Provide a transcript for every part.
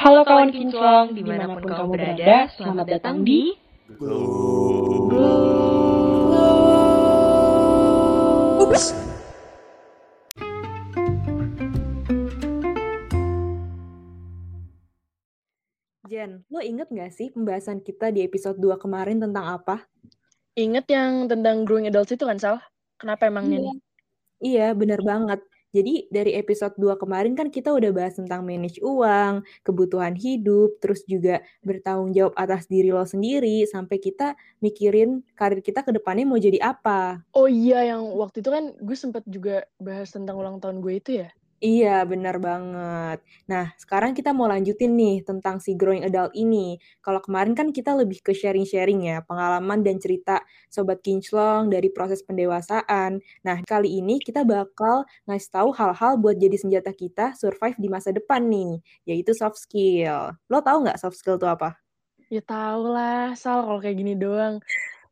Halo kawan kinclong, di mana pun kamu berada, selamat datang di Ups. Jen, lo inget gak sih pembahasan kita di episode 2 kemarin tentang apa? Ingat yang tentang growing adults itu kan, Sal? Kenapa emangnya Iya. nih? Iya, bener banget. Jadi dari episode 2 kemarin kan kita udah bahas tentang manage uang, kebutuhan hidup, terus juga bertanggung jawab atas diri lo sendiri, sampai kita mikirin karir kita ke depannya mau jadi apa. Oh iya, yang waktu itu kan gue sempet juga bahas tentang ulang tahun gue itu ya? Iya, benar banget. Nah, sekarang kita mau lanjutin nih tentang si growing adult ini. Kalau kemarin kan kita lebih ke sharing-sharing ya, pengalaman dan cerita Sobat Kinclong dari proses pendewasaan. Nah, kali ini kita bakal ngasih tahu hal-hal buat jadi senjata kita survive di masa depan nih, yaitu soft skill. Lo tahu nggak soft skill itu apa? Ya tau lah, Sal, kalau kayak gini doang.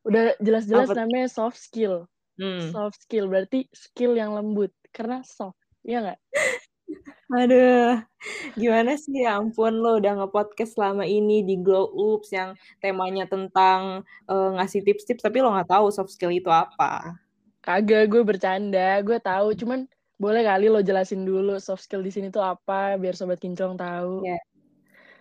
Udah jelas-jelas namanya soft skill. Hmm. Soft skill berarti skill yang lembut. Karena soft, iya nggak? Aduh, gimana sih ya ampun lo udah nge-podcast selama ini di Glow Ups yang temanya tentang eh, ngasih tips-tips tapi lo nggak tahu soft skill itu apa. Kagak, gue bercanda. Gue tahu, cuman boleh kali lo jelasin dulu soft skill di sini tuh apa, biar Sobat Kinclong tahu. Ya.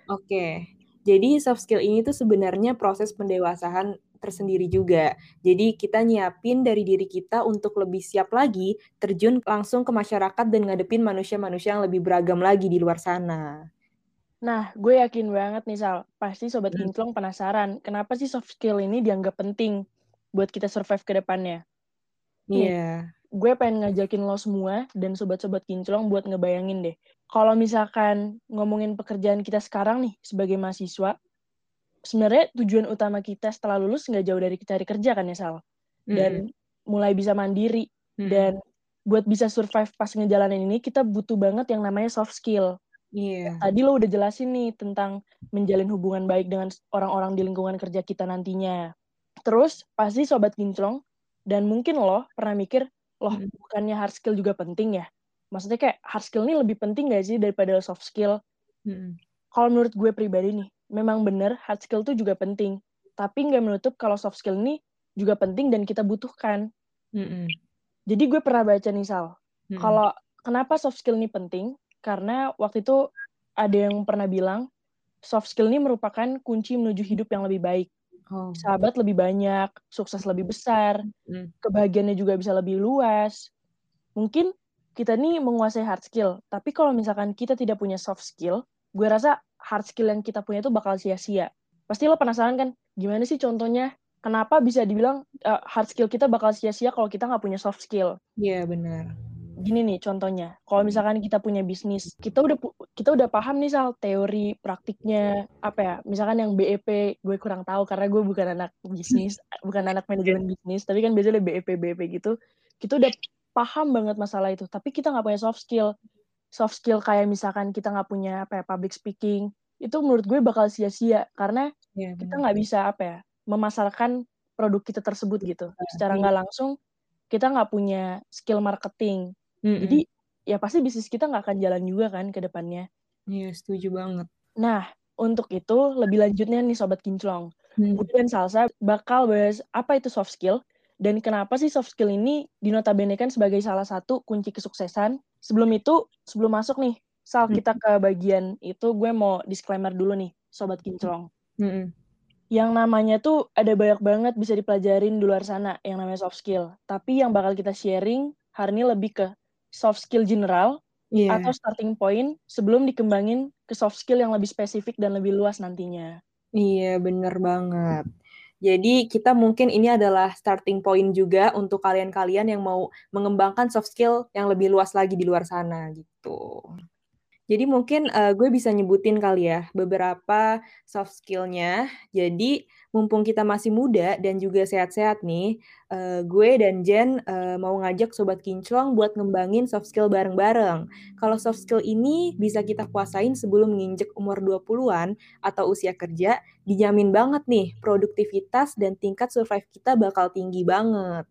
Oke. Jadi soft skill ini tuh sebenarnya proses pendewasaan tersendiri juga. Jadi kita nyiapin dari diri kita untuk lebih siap lagi terjun langsung ke masyarakat dan ngadepin manusia-manusia yang lebih beragam lagi di luar sana. Nah, gue yakin banget nih, Sal. Pasti Sobat Hmm. Kinclong penasaran, kenapa sih soft skill ini dianggap penting buat kita survive ke depannya? Iya. gue pengen ngajakin lo semua dan sobat-sobat kinclong buat ngebayangin deh. Kalau misalkan ngomongin pekerjaan kita sekarang nih sebagai mahasiswa, sebenarnya tujuan utama kita setelah lulus nggak jauh dari cari kerja kan ya Sal? Dan mulai bisa mandiri. Mm-mm. Dan buat bisa survive pas ngejalanin ini, kita butuh banget yang namanya soft skill. Iya. Tadi lo udah jelasin nih tentang menjalin hubungan baik dengan orang-orang di lingkungan kerja kita nantinya. Terus pasti sobat kinclong dan mungkin lo pernah mikir, loh Mm. bukannya hard skill juga penting ya? Maksudnya kayak hard skill ini lebih penting gak sih daripada soft skill? Mm-mm. Kalau menurut gue pribadi nih, memang bener hard skill tuh juga penting. Tapi nggak menutup kalau soft skill ini juga penting dan kita butuhkan. Mm-mm. Jadi gue pernah baca nih Sal, Mm-mm. kalau kenapa soft skill ini penting? Karena waktu itu ada yang pernah bilang soft skill ini merupakan kunci menuju hidup yang lebih baik. Oh. Sahabat lebih banyak, sukses lebih besar, Mm. kebahagiaannya juga bisa lebih luas. Mungkin kita nih menguasai hard skill, tapi kalau misalkan kita tidak punya soft skill, gue rasa hard skill yang kita punya itu bakal sia-sia. Pasti lo penasaran kan, gimana sih contohnya? Kenapa bisa dibilang uh, hard skill kita bakal sia-sia kalau kita nggak punya soft skill? Iya benar. Gini nih contohnya, kalau misalkan kita punya bisnis, kita udah kita udah paham nih soal teori praktiknya apa ya? Misalkan yang BEP gue kurang tahu karena gue bukan anak bisnis, bukan anak manajemen bisnis, tapi kan biasanya BEP BEP gitu. Kita udah paham banget masalah itu, tapi kita nggak punya soft skill. Soft skill kayak misalkan kita nggak punya apa ya public speaking, itu menurut gue bakal sia-sia karena Iya kita nggak bisa apa ya memasarkan produk kita tersebut gitu. Secara Iya. nggak langsung kita nggak punya skill marketing. Mm-mm. Jadi ya pasti bisnis kita nggak akan jalan juga kan ke depannya. Iya setuju banget. Nah, untuk itu lebih lanjutnya nih Sobat Kinclong. Mm. Gue dan Salsa bakal bahas apa itu soft skill dan kenapa sih soft skill ini dinotabenekan sebagai salah satu kunci kesuksesan. Sebelum itu, sebelum masuk nih, Sal, Hmm. kita ke bagian itu gue mau disclaimer dulu nih, Sobat Kinclong. Mm-mm. Yang namanya tuh ada banyak banget bisa dipelajarin di luar sana yang namanya soft skill. Tapi yang bakal kita sharing hari ini lebih ke soft skill general Iya. atau starting point sebelum dikembangin ke soft skill yang lebih spesifik dan lebih luas nantinya. Iya, bener banget. Jadi kita mungkin ini adalah starting point juga untuk kalian-kalian yang mau mengembangkan soft skill yang lebih luas lagi di luar sana gitu. Jadi mungkin eh, gue bisa nyebutin kali ya beberapa soft skill-nya. Jadi mumpung kita masih muda dan juga sehat-sehat nih, eh, gue dan Jen eh, mau ngajak Sobat Kinclong buat ngembangin soft skill bareng-bareng. Kalau soft skill ini bisa kita kuasain sebelum nginjek umur 20-an atau usia kerja, dijamin banget nih produktivitas dan tingkat survive kita bakal tinggi banget.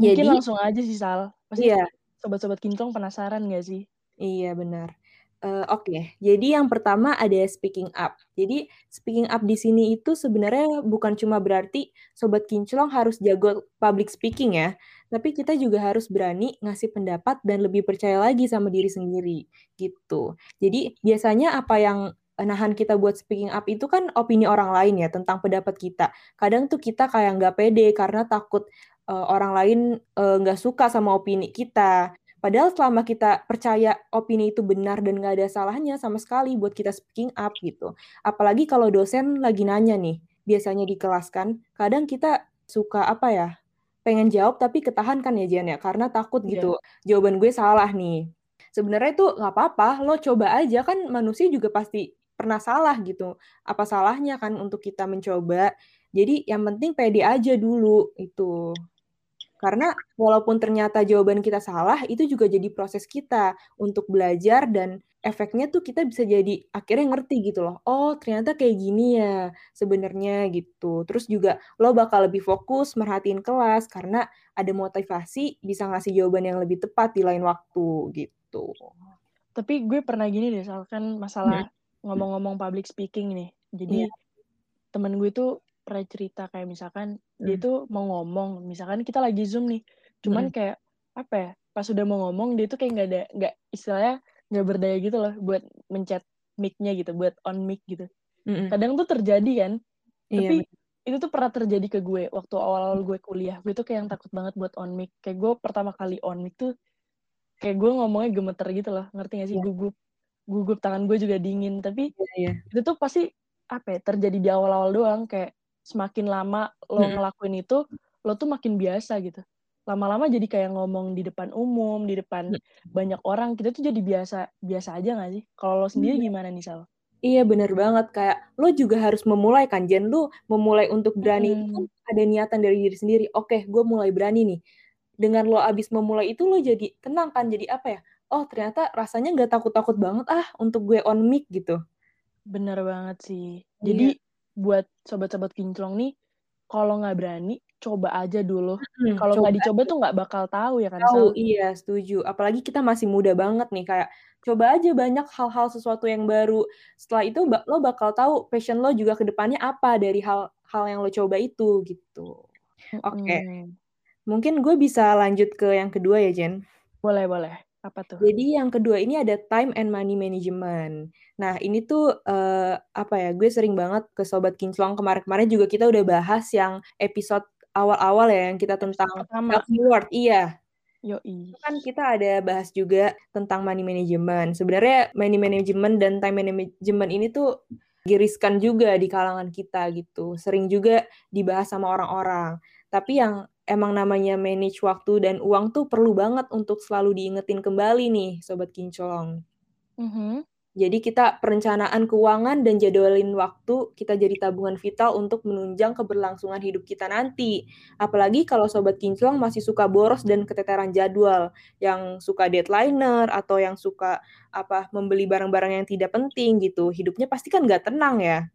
Mungkin Jadi, langsung aja sih Sal. Pasti iya, sobat-sobat Kinclong penasaran gak sih? iya benar. Uh, Oke, okay. jadi yang pertama ada speaking up. Jadi speaking up di sini itu sebenarnya bukan cuma berarti sobat kinclong harus jago public speaking ya, tapi kita juga harus berani ngasih pendapat dan lebih percaya lagi sama diri sendiri gitu. Jadi biasanya apa yang nahan kita buat speaking up itu kan opini orang lain ya tentang pendapat kita. Kadang tuh kita kayak nggak pede karena takut uh, orang lain eh, nggak uh, suka sama opini kita. Padahal selama kita percaya opini itu benar dan nggak ada salahnya sama sekali buat kita speaking up gitu. Apalagi kalau dosen lagi nanya nih, biasanya di kelas kan, kadang kita suka apa ya, pengen jawab tapi ketahan kan ya Jan ya, karena takut yeah. gitu, jawaban gue salah nih. Sebenarnya itu nggak apa-apa, lo coba aja kan manusia juga pasti pernah salah gitu. Apa salahnya kan untuk kita mencoba. Jadi yang penting pede aja dulu itu. Karena walaupun ternyata jawaban kita salah, itu juga jadi proses kita untuk belajar dan efeknya tuh kita bisa jadi akhirnya ngerti gitu loh. Oh, ternyata kayak gini ya sebenarnya gitu. Terus juga lo bakal lebih fokus merhatiin kelas karena ada motivasi bisa ngasih jawaban yang lebih tepat di lain waktu gitu. Tapi gue pernah gini deh, misalkan masalah hmm. Ngomong-ngomong public speaking nih. Jadi yeah. temen gue tuh pernah cerita kayak misalkan hmm. dia tuh mau ngomong, misalkan kita lagi zoom nih, cuman hmm. kayak apa ya? Pas udah mau ngomong dia tuh kayak nggak ada nggak istilahnya nggak berdaya gitu loh buat mencet mic-nya gitu, buat on mic gitu. Hmm. Kadang tuh terjadi kan, iya, tapi itu tuh pernah terjadi ke gue waktu awal-awal gue kuliah. Gue tuh kayak yang takut banget buat on mic. Kayak gue pertama kali on mic tuh kayak gue ngomongnya gemeter gitu loh, ngerti gak sih? Yeah. Gugup, gugup tangan gue juga dingin. Tapi yeah, yeah. itu tuh pasti apa ya terjadi di awal-awal doang kayak semakin lama lo hmm. ngelakuin itu lo tuh makin biasa gitu lama-lama jadi kayak ngomong di depan umum di depan hmm. banyak orang kita tuh jadi biasa biasa aja gak sih kalau lo sendiri hmm. gimana nih Sal? Iya bener banget kayak lo juga harus memulai kan Jen lo memulai untuk berani hmm. itu ada niatan dari diri sendiri oke gue mulai berani nih dengan lo abis memulai itu lo jadi tenang kan jadi apa ya oh ternyata rasanya nggak takut-takut banget ah untuk gue on mic gitu bener banget sih jadi iya buat sobat-sobat kinclong nih kalau nggak berani coba aja dulu. Hmm, kalau nggak dicoba tuh nggak bakal tahu ya kan? Tahu, iya setuju. Apalagi kita masih muda banget nih kayak coba aja banyak hal-hal sesuatu yang baru. Setelah itu lo bakal tahu passion lo juga ke depannya apa dari hal-hal yang lo coba itu gitu. Oke. Okay. Hmm. Mungkin gue bisa lanjut ke yang kedua ya, Jen. Boleh, boleh. Apa tuh? Jadi yang kedua ini ada time and money management. Nah, ini tuh uh, apa ya? Gue sering banget ke sobat kinclong kemarin-kemarin juga kita udah bahas yang episode awal-awal ya yang kita tentang self reward. Iya. Yoi. Kan kita ada bahas juga tentang money management. Sebenarnya money management dan time management ini tuh giriskan juga di kalangan kita gitu. Sering juga dibahas sama orang-orang. Tapi yang emang namanya manage waktu dan uang tuh perlu banget untuk selalu diingetin kembali nih, Sobat Kinclong. Mm -hmm. Jadi kita perencanaan keuangan dan jadwalin waktu kita jadi tabungan vital untuk menunjang keberlangsungan hidup kita nanti. Apalagi kalau sobat kinclong masih suka boros dan keteteran jadwal, yang suka deadlineer atau yang suka apa membeli barang-barang yang tidak penting gitu. Hidupnya pasti kan nggak tenang ya.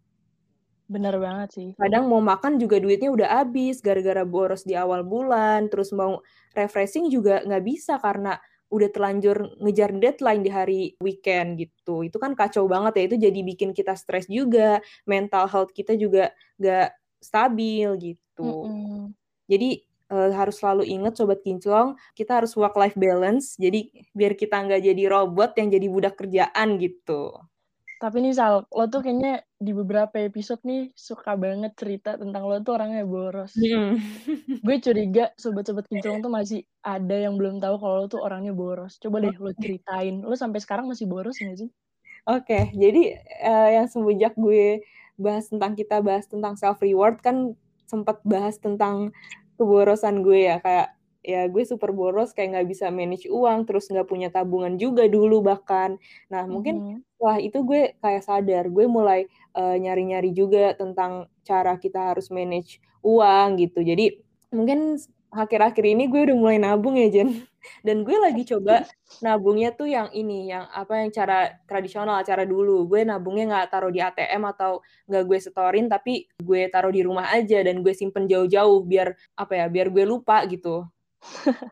Bener banget sih. Kadang mau makan juga duitnya udah habis gara-gara boros di awal bulan, terus mau refreshing juga nggak bisa karena udah terlanjur ngejar deadline di hari weekend gitu. Itu kan kacau banget ya. Itu jadi bikin kita stres juga, mental health kita juga gak stabil gitu. Mm -hmm. Jadi uh, harus selalu ingat sobat kinclong, kita harus work life balance. Jadi biar kita nggak jadi robot yang jadi budak kerjaan gitu. Tapi nih Sal, lo tuh kayaknya di beberapa episode nih suka banget cerita tentang lo tuh orangnya boros. Mm. Gue curiga sobat-sobat kinclong tuh masih ada yang belum tahu kalau lo tuh orangnya boros. Coba deh lo ceritain. Lo sampai sekarang masih boros gak sih? Oke, okay, jadi uh, yang semenjak gue bahas tentang kita bahas tentang self reward kan sempat bahas tentang keborosan gue ya kayak ya gue super boros kayak nggak bisa manage uang terus nggak punya tabungan juga dulu bahkan. Nah mungkin mm -hmm. setelah itu gue kayak sadar gue mulai nyari nyari-nyari juga tentang cara kita harus manage uang gitu. Jadi mungkin akhir-akhir ini gue udah mulai nabung ya Jen. Dan gue lagi coba nabungnya tuh yang ini yang apa yang cara tradisional cara dulu. Gue nabungnya nggak taruh di ATM atau nggak gue setorin tapi gue taruh di rumah aja dan gue simpen jauh-jauh biar apa ya biar gue lupa gitu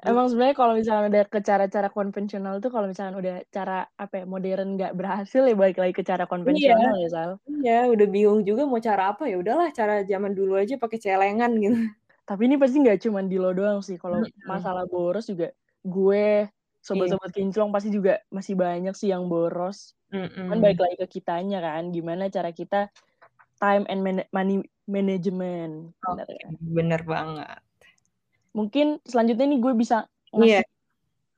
Emang sebenarnya kalau misalnya udah ke cara-cara konvensional tuh kalau misalnya udah cara apa ya modern nggak berhasil ya balik lagi ke cara Iya. konvensional ya Sal. Iya, udah bingung juga mau cara apa ya udahlah cara zaman dulu aja pakai celengan gitu. Tapi ini pasti nggak cuma di lo doang sih. Kalau masalah boros juga gue sobat-sobat kinclong pasti juga masih banyak sih yang boros. Cuman Mm-mm. balik lagi ke kitanya kan, gimana cara kita time and man- money management. Bener kan? bener banget. Mungkin selanjutnya nih gue bisa ngasih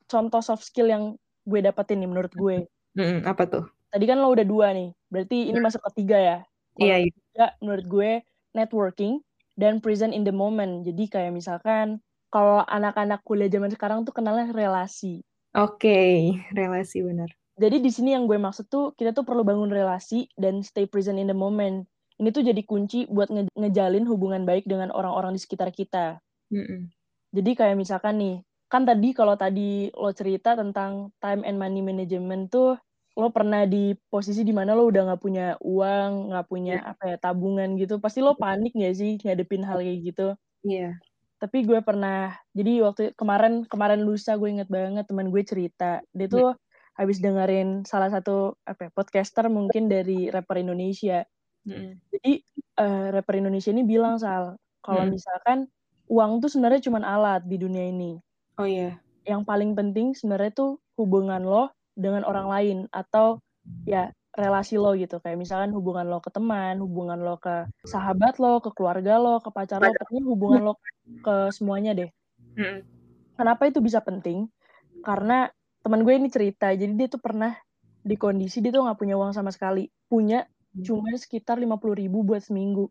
contoh soft skill yang gue dapetin nih menurut gue. Mm-mm, apa tuh? Tadi kan lo udah dua nih, berarti ini masuk ketiga ya. Iya, iya. ketiga menurut gue networking dan present in the moment. Jadi kayak misalkan kalau anak-anak kuliah zaman sekarang tuh kenalnya relasi. Oke, relasi bener. Jadi di sini yang gue maksud tuh kita tuh perlu bangun relasi dan stay present in the moment. Ini tuh jadi kunci buat nge- ngejalin hubungan baik dengan orang-orang di sekitar kita. Mm-mm. Jadi kayak misalkan nih, kan tadi kalau tadi lo cerita tentang time and money management tuh lo pernah di posisi di mana lo udah nggak punya uang, nggak punya apa ya tabungan gitu, pasti lo panik nggak sih ngadepin hal kayak gitu? Iya. Tapi gue pernah, jadi waktu kemarin kemarin lusa gue inget banget teman gue cerita, dia tuh habis dengerin salah satu apa ya, podcaster mungkin dari rapper Indonesia. Mm-mm. Jadi eh, rapper Indonesia ini bilang Sal, kalau Hmm. misalkan uang tuh sebenarnya cuma alat di dunia ini. Oh iya. Yang paling penting sebenarnya tuh hubungan lo dengan orang lain atau ya relasi lo gitu. Kayak misalkan hubungan lo ke teman, hubungan lo ke sahabat lo, ke keluarga lo, ke pacar lo, pokoknya hubungan lo ke semuanya deh. Mm-mm. Kenapa itu bisa penting? Karena teman gue ini cerita, jadi dia tuh pernah di kondisi dia tuh nggak punya uang sama sekali. Punya cuma sekitar 50 ribu buat seminggu.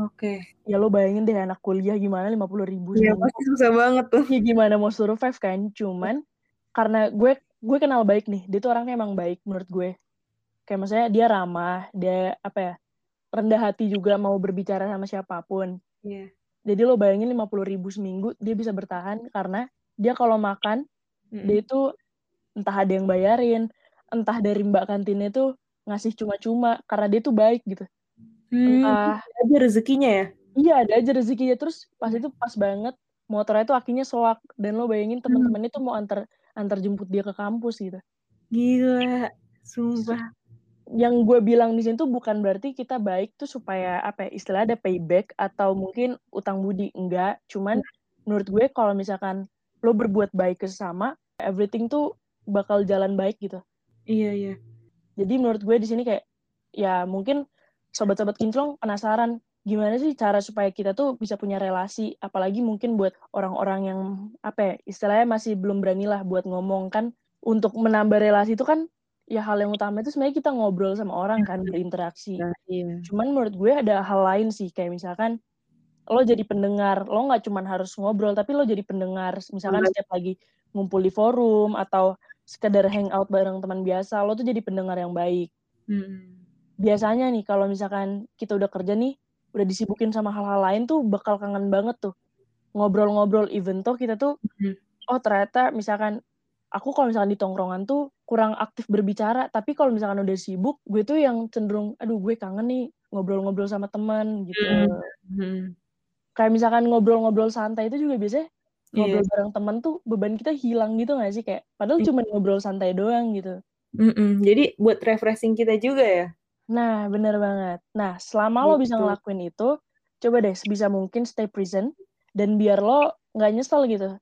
Oke. Ya lo bayangin deh anak kuliah gimana 50 ribu Iya, pasti susah banget tuh. Ya gimana mau survive kan? Cuman karena gue gue kenal baik nih, dia tuh orangnya emang baik menurut gue. Kayak maksudnya dia ramah, dia apa ya, rendah hati juga mau berbicara sama siapa pun. Iya. Jadi lo bayangin 50 ribu seminggu, dia bisa bertahan karena dia kalau makan, Mm-mm. dia itu entah ada yang bayarin, entah dari mbak kantinnya tuh ngasih cuma-cuma, karena dia tuh baik gitu. Hmm, Entah, ada rezekinya ya? iya ada aja rezekinya. Terus pas itu pas banget, motornya tuh akhirnya soak. Dan lo bayangin temen-temennya tuh mau antar antar jemput dia ke kampus gitu. Gila, sumpah. Yang gue bilang di sini tuh bukan berarti kita baik tuh supaya apa ya, istilah ada payback atau mungkin utang budi. Enggak, cuman menurut gue kalau misalkan lo berbuat baik ke sesama, everything tuh bakal jalan baik gitu. Iya, iya. Jadi menurut gue di sini kayak ya mungkin sobat-sobat kinclong penasaran gimana sih cara supaya kita tuh bisa punya relasi? Apalagi mungkin buat orang-orang yang apa ya istilahnya masih belum berani lah buat ngomong kan. Untuk menambah relasi itu kan ya hal yang utama itu sebenarnya kita ngobrol sama orang kan berinteraksi. Nah, iya. cuman menurut gue ada hal lain sih kayak misalkan lo jadi pendengar lo nggak cuman harus ngobrol tapi lo jadi pendengar. Misalkan setiap lagi ngumpul di forum atau sekedar hangout bareng teman biasa lo tuh jadi pendengar yang baik. Mm-mm. Biasanya nih kalau misalkan kita udah kerja nih udah disibukin sama hal-hal lain tuh bakal kangen banget tuh ngobrol-ngobrol even tuh kita tuh Mhm. oh ternyata misalkan aku kalau misalkan di tongkrongan tuh kurang aktif berbicara tapi kalau misalkan udah sibuk gue tuh yang cenderung aduh gue kangen nih ngobrol-ngobrol sama teman gitu Mhm. kayak misalkan ngobrol-ngobrol santai itu juga biasanya Iya. ngobrol bareng temen tuh beban kita hilang gitu gak sih kayak padahal Iya. cuma ngobrol santai doang gitu Mm-mm. Jadi buat refreshing kita juga ya. Nah, bener banget. Nah, selama lo bisa Gitu. ngelakuin itu, coba deh sebisa mungkin stay present, dan biar lo nggak nyesel gitu.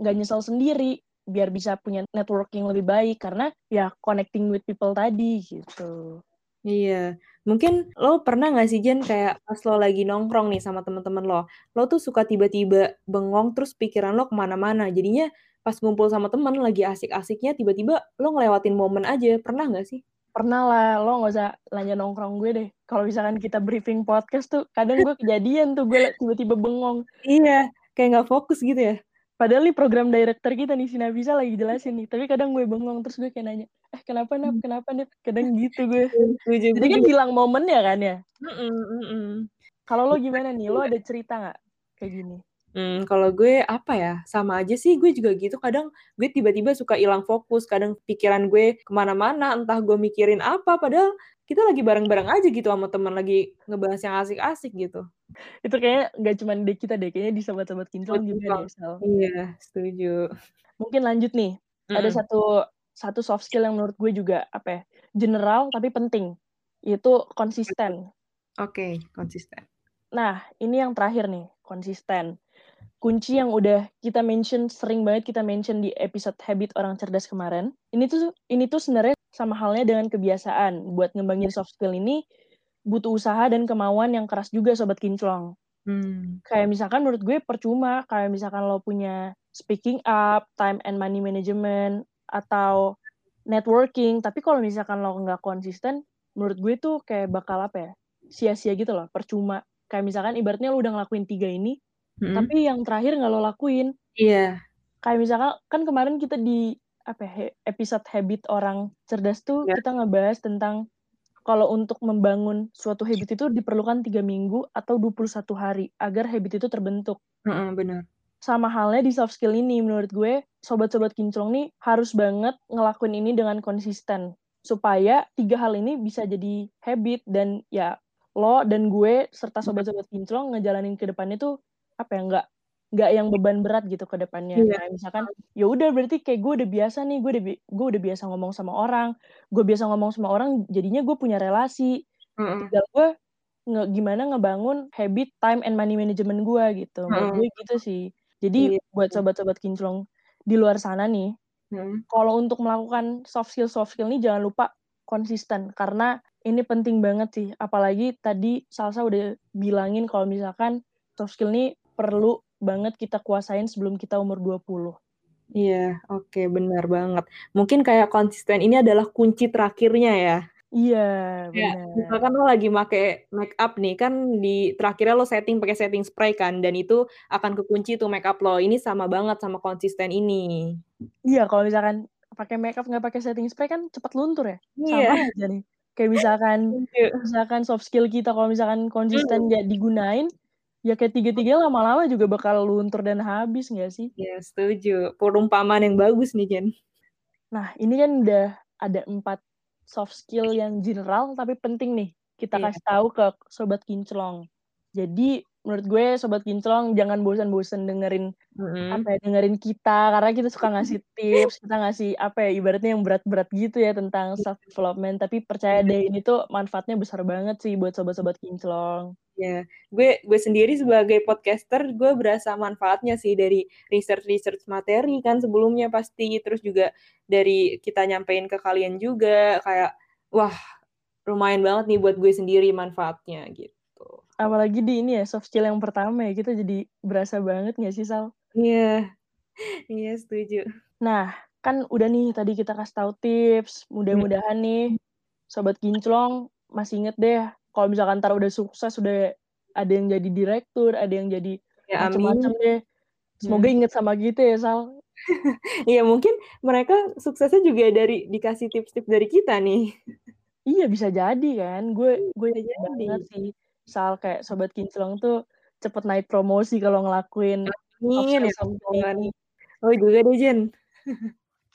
Nggak nyesel sendiri, biar bisa punya networking lebih baik, karena ya connecting with people tadi, gitu. Iya, mungkin lo pernah nggak sih Jen kayak pas lo lagi nongkrong nih sama temen-temen lo, lo tuh suka tiba-tiba bengong terus pikiran lo ke mana-mana. Jadinya pas ngumpul sama temen lagi asik-asiknya tiba-tiba lo ngelewatin momen aja. Pernah nggak sih? Pernah lah, lo nggak usah nanya nongkrong gue deh. Kalau misalkan kita briefing podcast tuh, kadang gue kejadian tuh, gue tiba-tiba bengong. Iya, kayak nggak fokus gitu ya. Padahal nih program director kita nih, si Nabisa lagi jelasin nih. Tapi kadang gue bengong, terus gue kayak nanya, eh kenapa Nap, kenapa Nap? Kadang gitu gue. Jadi kan hilang momennya kan ya. Kalau lo gimana nih? Lo ada cerita nggak kayak gini? Hmm, kalau gue apa ya, sama aja sih gue juga gitu. Kadang gue tiba-tiba suka hilang fokus, kadang pikiran gue ke mana-mana, entah gue mikirin apa, padahal kita lagi bareng-bareng aja gitu sama teman lagi ngebahas yang asik-asik gitu. Itu kayaknya nggak cuma di kita deh, kayaknya di sobat-sobat kinclong juga deh, Sal. Iya, setuju. Mungkin lanjut nih, ada Mhm. satu satu soft skill yang menurut gue juga, apa ya, general tapi penting, yaitu konsisten. Oke, konsisten. Nah, ini yang terakhir nih, konsisten. Kunci yang udah kita mention, sering banget kita mention di episode Habit Orang Cerdas kemarin. Ini tuh ini tuh sebenarnya sama halnya dengan kebiasaan. Buat ngembangin soft skill ini butuh usaha dan kemauan yang keras juga sobat kinclong. Hmm. Kayak misalkan menurut gue percuma kayak misalkan lo punya speaking up, time and money management atau networking, tapi kalau misalkan lo nggak konsisten, menurut gue tuh kayak bakal apa ya? Sia-sia gitu loh, percuma. Kayak misalkan ibaratnya lo udah ngelakuin tiga ini, Mhm. tapi yang terakhir nggak lo lakuin. Iya. Kayak misalkan kan kemarin kita di apa ya, episode habit orang cerdas tuh Ya. kita ngebahas tentang kalau untuk membangun suatu habit itu diperlukan tiga minggu atau 21 hari agar habit itu terbentuk. Heeh, benar. Sama halnya di soft skill ini menurut gue sobat-sobat kinclong nih harus banget ngelakuin ini dengan konsisten supaya tiga hal ini bisa jadi habit dan ya lo dan gue serta sobat-sobat kinclong ngejalanin ke depannya tuh apa ya nggak nggak yang beban berat gitu ke depannya Iya. kayak misalkan ya udah berarti kayak gue udah biasa nih gue udah gue udah biasa ngomong sama orang gue biasa ngomong sama orang jadinya gue punya relasi tinggal gue nge gimana ngebangun habit time and money management gue gitu Heeh. gue gitu sih jadi Iya. buat sobat-sobat kinclong di luar sana nih Heeh. kalau untuk melakukan soft skill soft skill ini jangan lupa konsisten karena ini penting banget sih apalagi tadi Salsa udah bilangin kalau misalkan soft skill ini perlu banget kita kuasain sebelum kita umur 20 Iya, oke, benar banget. Mungkin kayak konsisten ini adalah kunci terakhirnya ya. iya Kayak benar misalkan lo lagi make make up nih, kan di terakhirnya lo setting pakai setting spray kan, dan itu akan kekunci tuh make up lo. Ini sama banget sama konsisten ini. iya kalau misalkan pakai makeup nggak pakai setting spray kan cepat luntur ya Iya. sama aja nih kayak misalkan Setuju. misalkan soft skill kita kalau misalkan konsisten nggak digunain ya kayak tiga-tiga lama-lama juga bakal luntur dan habis nggak sih Iya, setuju. Perumpamaan yang bagus nih, Jen. Nah, ini kan udah ada empat soft skill yang general tapi penting nih kita Iya. kasih tahu ke sobat kinclong. Jadi menurut gue sobat kinclong jangan bosan-bosan dengerin Mm-mm. apa ya dengerin kita karena kita suka ngasih tips, kita ngasih apa ya ibaratnya yang berat-berat gitu ya tentang self development tapi percaya deh ini tuh manfaatnya besar banget sih buat sobat-sobat kinclong. Ya, gue gue sendiri sebagai podcaster, gue berasa manfaatnya sih dari research-research materi kan sebelumnya pasti, terus juga dari kita nyampein ke kalian juga, kayak wah lumayan banget nih buat gue sendiri manfaatnya gitu. Apalagi di ini ya soft skill yang pertama ya kita jadi berasa banget nggak sih Sal? Iya, iya setuju. Nah, kan udah nih tadi kita kasih tahu tips. Mudah-mudahan nih sobat kinclong masih inget deh kalau misalkan ntar udah sukses udah ada yang jadi direktur, ada yang jadi Ya macam-macam deh. Semoga inget sama kita ya, Sal. Iya mungkin mereka suksesnya juga dari dikasih tips-tips dari kita nih. Iya bisa jadi kan. Gue gue Bisa jadi. sih. Sal kayak sobat kinclong tuh cepet naik promosi kalau ngelakuin Amin ya. Oh juga deh Jen.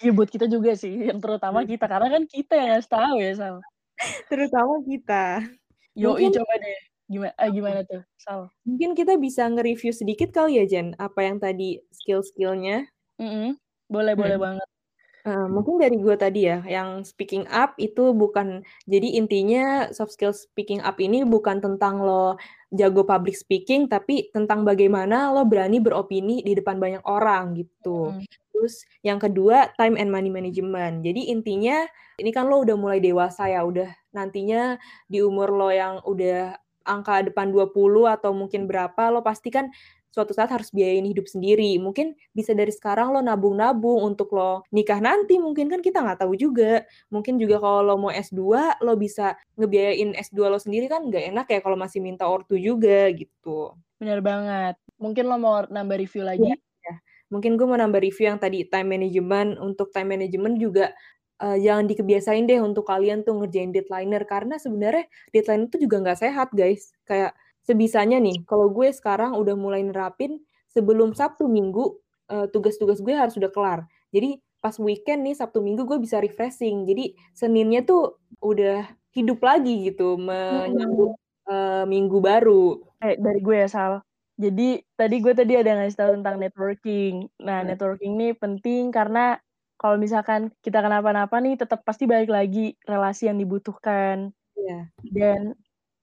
Iya buat kita juga sih, yang terutama kita karena kan kita yang ngasih tahu ya, Sal. Terutama kita. Yoi Mungkin coba deh. Gimana eh, gimana tuh, Sal? Mungkin kita bisa nge-review sedikit kali ya, Jen, apa yang tadi skill-skillnya. Mm-mm. Boleh, boleh Hmm. banget. Eh, mungkin dari gue tadi ya, yang speaking up itu bukan, jadi intinya soft skill speaking up ini bukan tentang lo jago public speaking, tapi tentang bagaimana lo berani beropini di depan banyak orang gitu. Mm. Terus yang kedua, time and money management. Jadi intinya, ini kan lo udah mulai dewasa ya, udah nantinya di umur lo yang udah angka depan 20 atau mungkin berapa, lo pasti kan suatu saat harus biayain hidup sendiri. Mungkin bisa dari sekarang lo nabung-nabung untuk lo nikah nanti, mungkin kan kita nggak tahu juga. Mungkin juga kalau lo mau S2, lo bisa ngebiayain S2 lo sendiri kan nggak enak ya kalau masih minta ortu juga gitu. Bener banget. Mungkin lo mau nambah review lagi? Ya, mungkin gue mau nambah review yang tadi time management. Untuk time management juga uh, jangan dikebiasain deh untuk kalian tuh ngerjain deadlineer karena sebenarnya deadline itu juga nggak sehat guys. Kayak sebisanya nih, kalau gue sekarang udah mulai nerapin sebelum Sabtu Minggu uh, tugas-tugas gue harus udah kelar. Jadi pas weekend nih Sabtu Minggu gue bisa refreshing. Jadi Seninnya tuh udah hidup lagi gitu menyambut uh, minggu baru. Kayak dari gue ya, Sal. Jadi tadi gue tadi ada ngasih tahu tentang networking. Nah, Heeh. networking ini penting karena kalau misalkan kita kenapa-napa nih tetap pasti balik lagi relasi yang dibutuhkan. Iya. Dan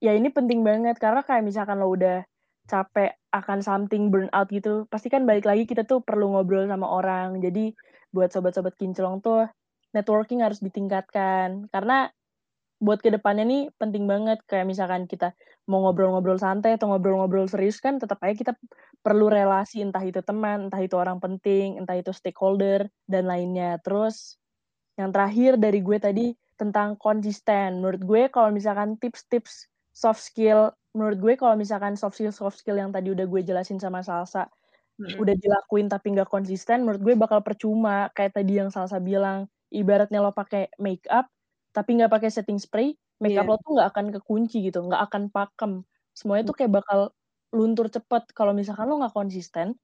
ya ini penting banget karena kayak misalkan lo udah capek akan something burnout gitu, pasti kan balik lagi kita tuh perlu ngobrol sama orang. Jadi buat sobat-sobat kinclong tuh networking harus ditingkatkan karena buat ke depannya nih penting banget kayak misalkan kita mau ngobrol-ngobrol santai atau ngobrol-ngobrol serius kan tetap aja kita perlu relasi entah itu teman, entah itu orang penting, entah itu stakeholder dan lainnya. Terus yang terakhir dari gue tadi tentang konsisten. Menurut gue kalau misalkan tips-tips soft skill, menurut gue kalau misalkan soft skill soft skill yang tadi udah gue jelasin sama Salsa Mhm. udah dilakuin tapi nggak konsisten, menurut gue bakal percuma. Kayak tadi yang Salsa bilang, ibaratnya lo pakai make up tapi nggak pakai setting spray, makeup Iya. lo tuh nggak akan kekunci gitu, nggak akan pakem. Semuanya tuh kayak bakal luntur cepet. Kalau misalkan lo nggak konsisten,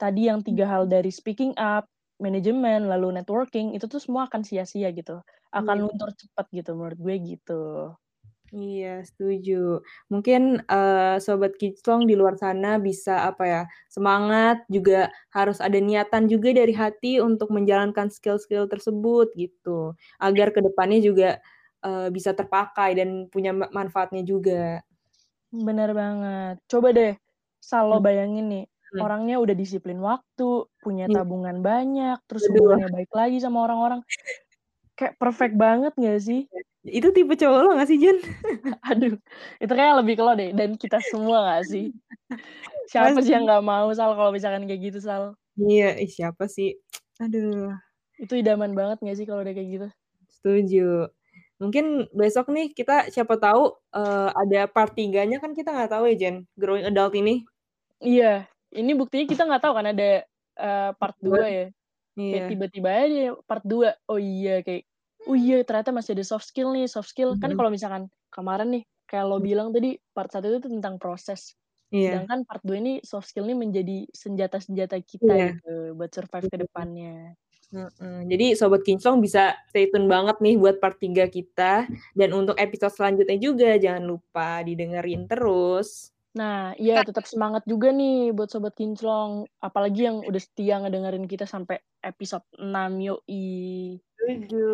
tadi yang tiga hal dari speaking up, manajemen, lalu networking, itu tuh semua akan sia-sia gitu. Akan Iya. luntur cepet gitu, menurut gue gitu. Iya, setuju. Mungkin, eee, sobat kinclong di luar sana bisa, apa ya, semangat, juga harus ada niatan juga dari hati untuk menjalankan skill-skill tersebut, gitu. Agar ke depannya juga, eee, bisa terpakai dan punya ma manfaatnya juga. Bener banget. Coba deh, Sal, lo Mmm. bayangin nih, Mhm. orangnya udah disiplin waktu, punya Iya. tabungan banyak, terus hubungannya baik lagi sama orang-orang. Kayak perfect banget nggak sih? Itu tipe cowok lo nggak sih, Jen? Aduh, itu kayaknya lebih ke lo deh, dan kita semua nggak sih? Siapa sih yang Pasti. nggak mau, Sal, kalau misalkan kayak gitu, Sal? Iya, siapa sih? Aduh. Itu idaman banget nggak sih kalau udah kayak gitu? Setuju. Mungkin besok nih kita siapa tahu, eee, ada part 3-nya kan kita nggak tahu ya, Jen, Growing Adult ini. Iya, ini buktinya kita nggak tahu kan ada, eee, Part part 2 2. Ya. Kayak Iya. tiba-tiba aja part 2. Oh iya, kayak, oh iya ternyata masih ada soft skill nih, soft skill. Kan Mhm. kalau misalkan kemarin nih, kayak lo Mmm. bilang tadi, part 1 itu tentang proses. Iya. Sedangkan part 2 ini soft skill ini menjadi senjata-senjata kita Iya. gitu, buat survive ke depannya. Heeh. Jadi sobat kinclong bisa stay tune banget nih buat part 3 kita, dan untuk episode selanjutnya juga jangan lupa didengerin terus. Nah, iya tetap semangat juga nih buat sobat kinclong, apalagi yang udah setia ngedengerin kita sampai episode 6, yoi. Setuju.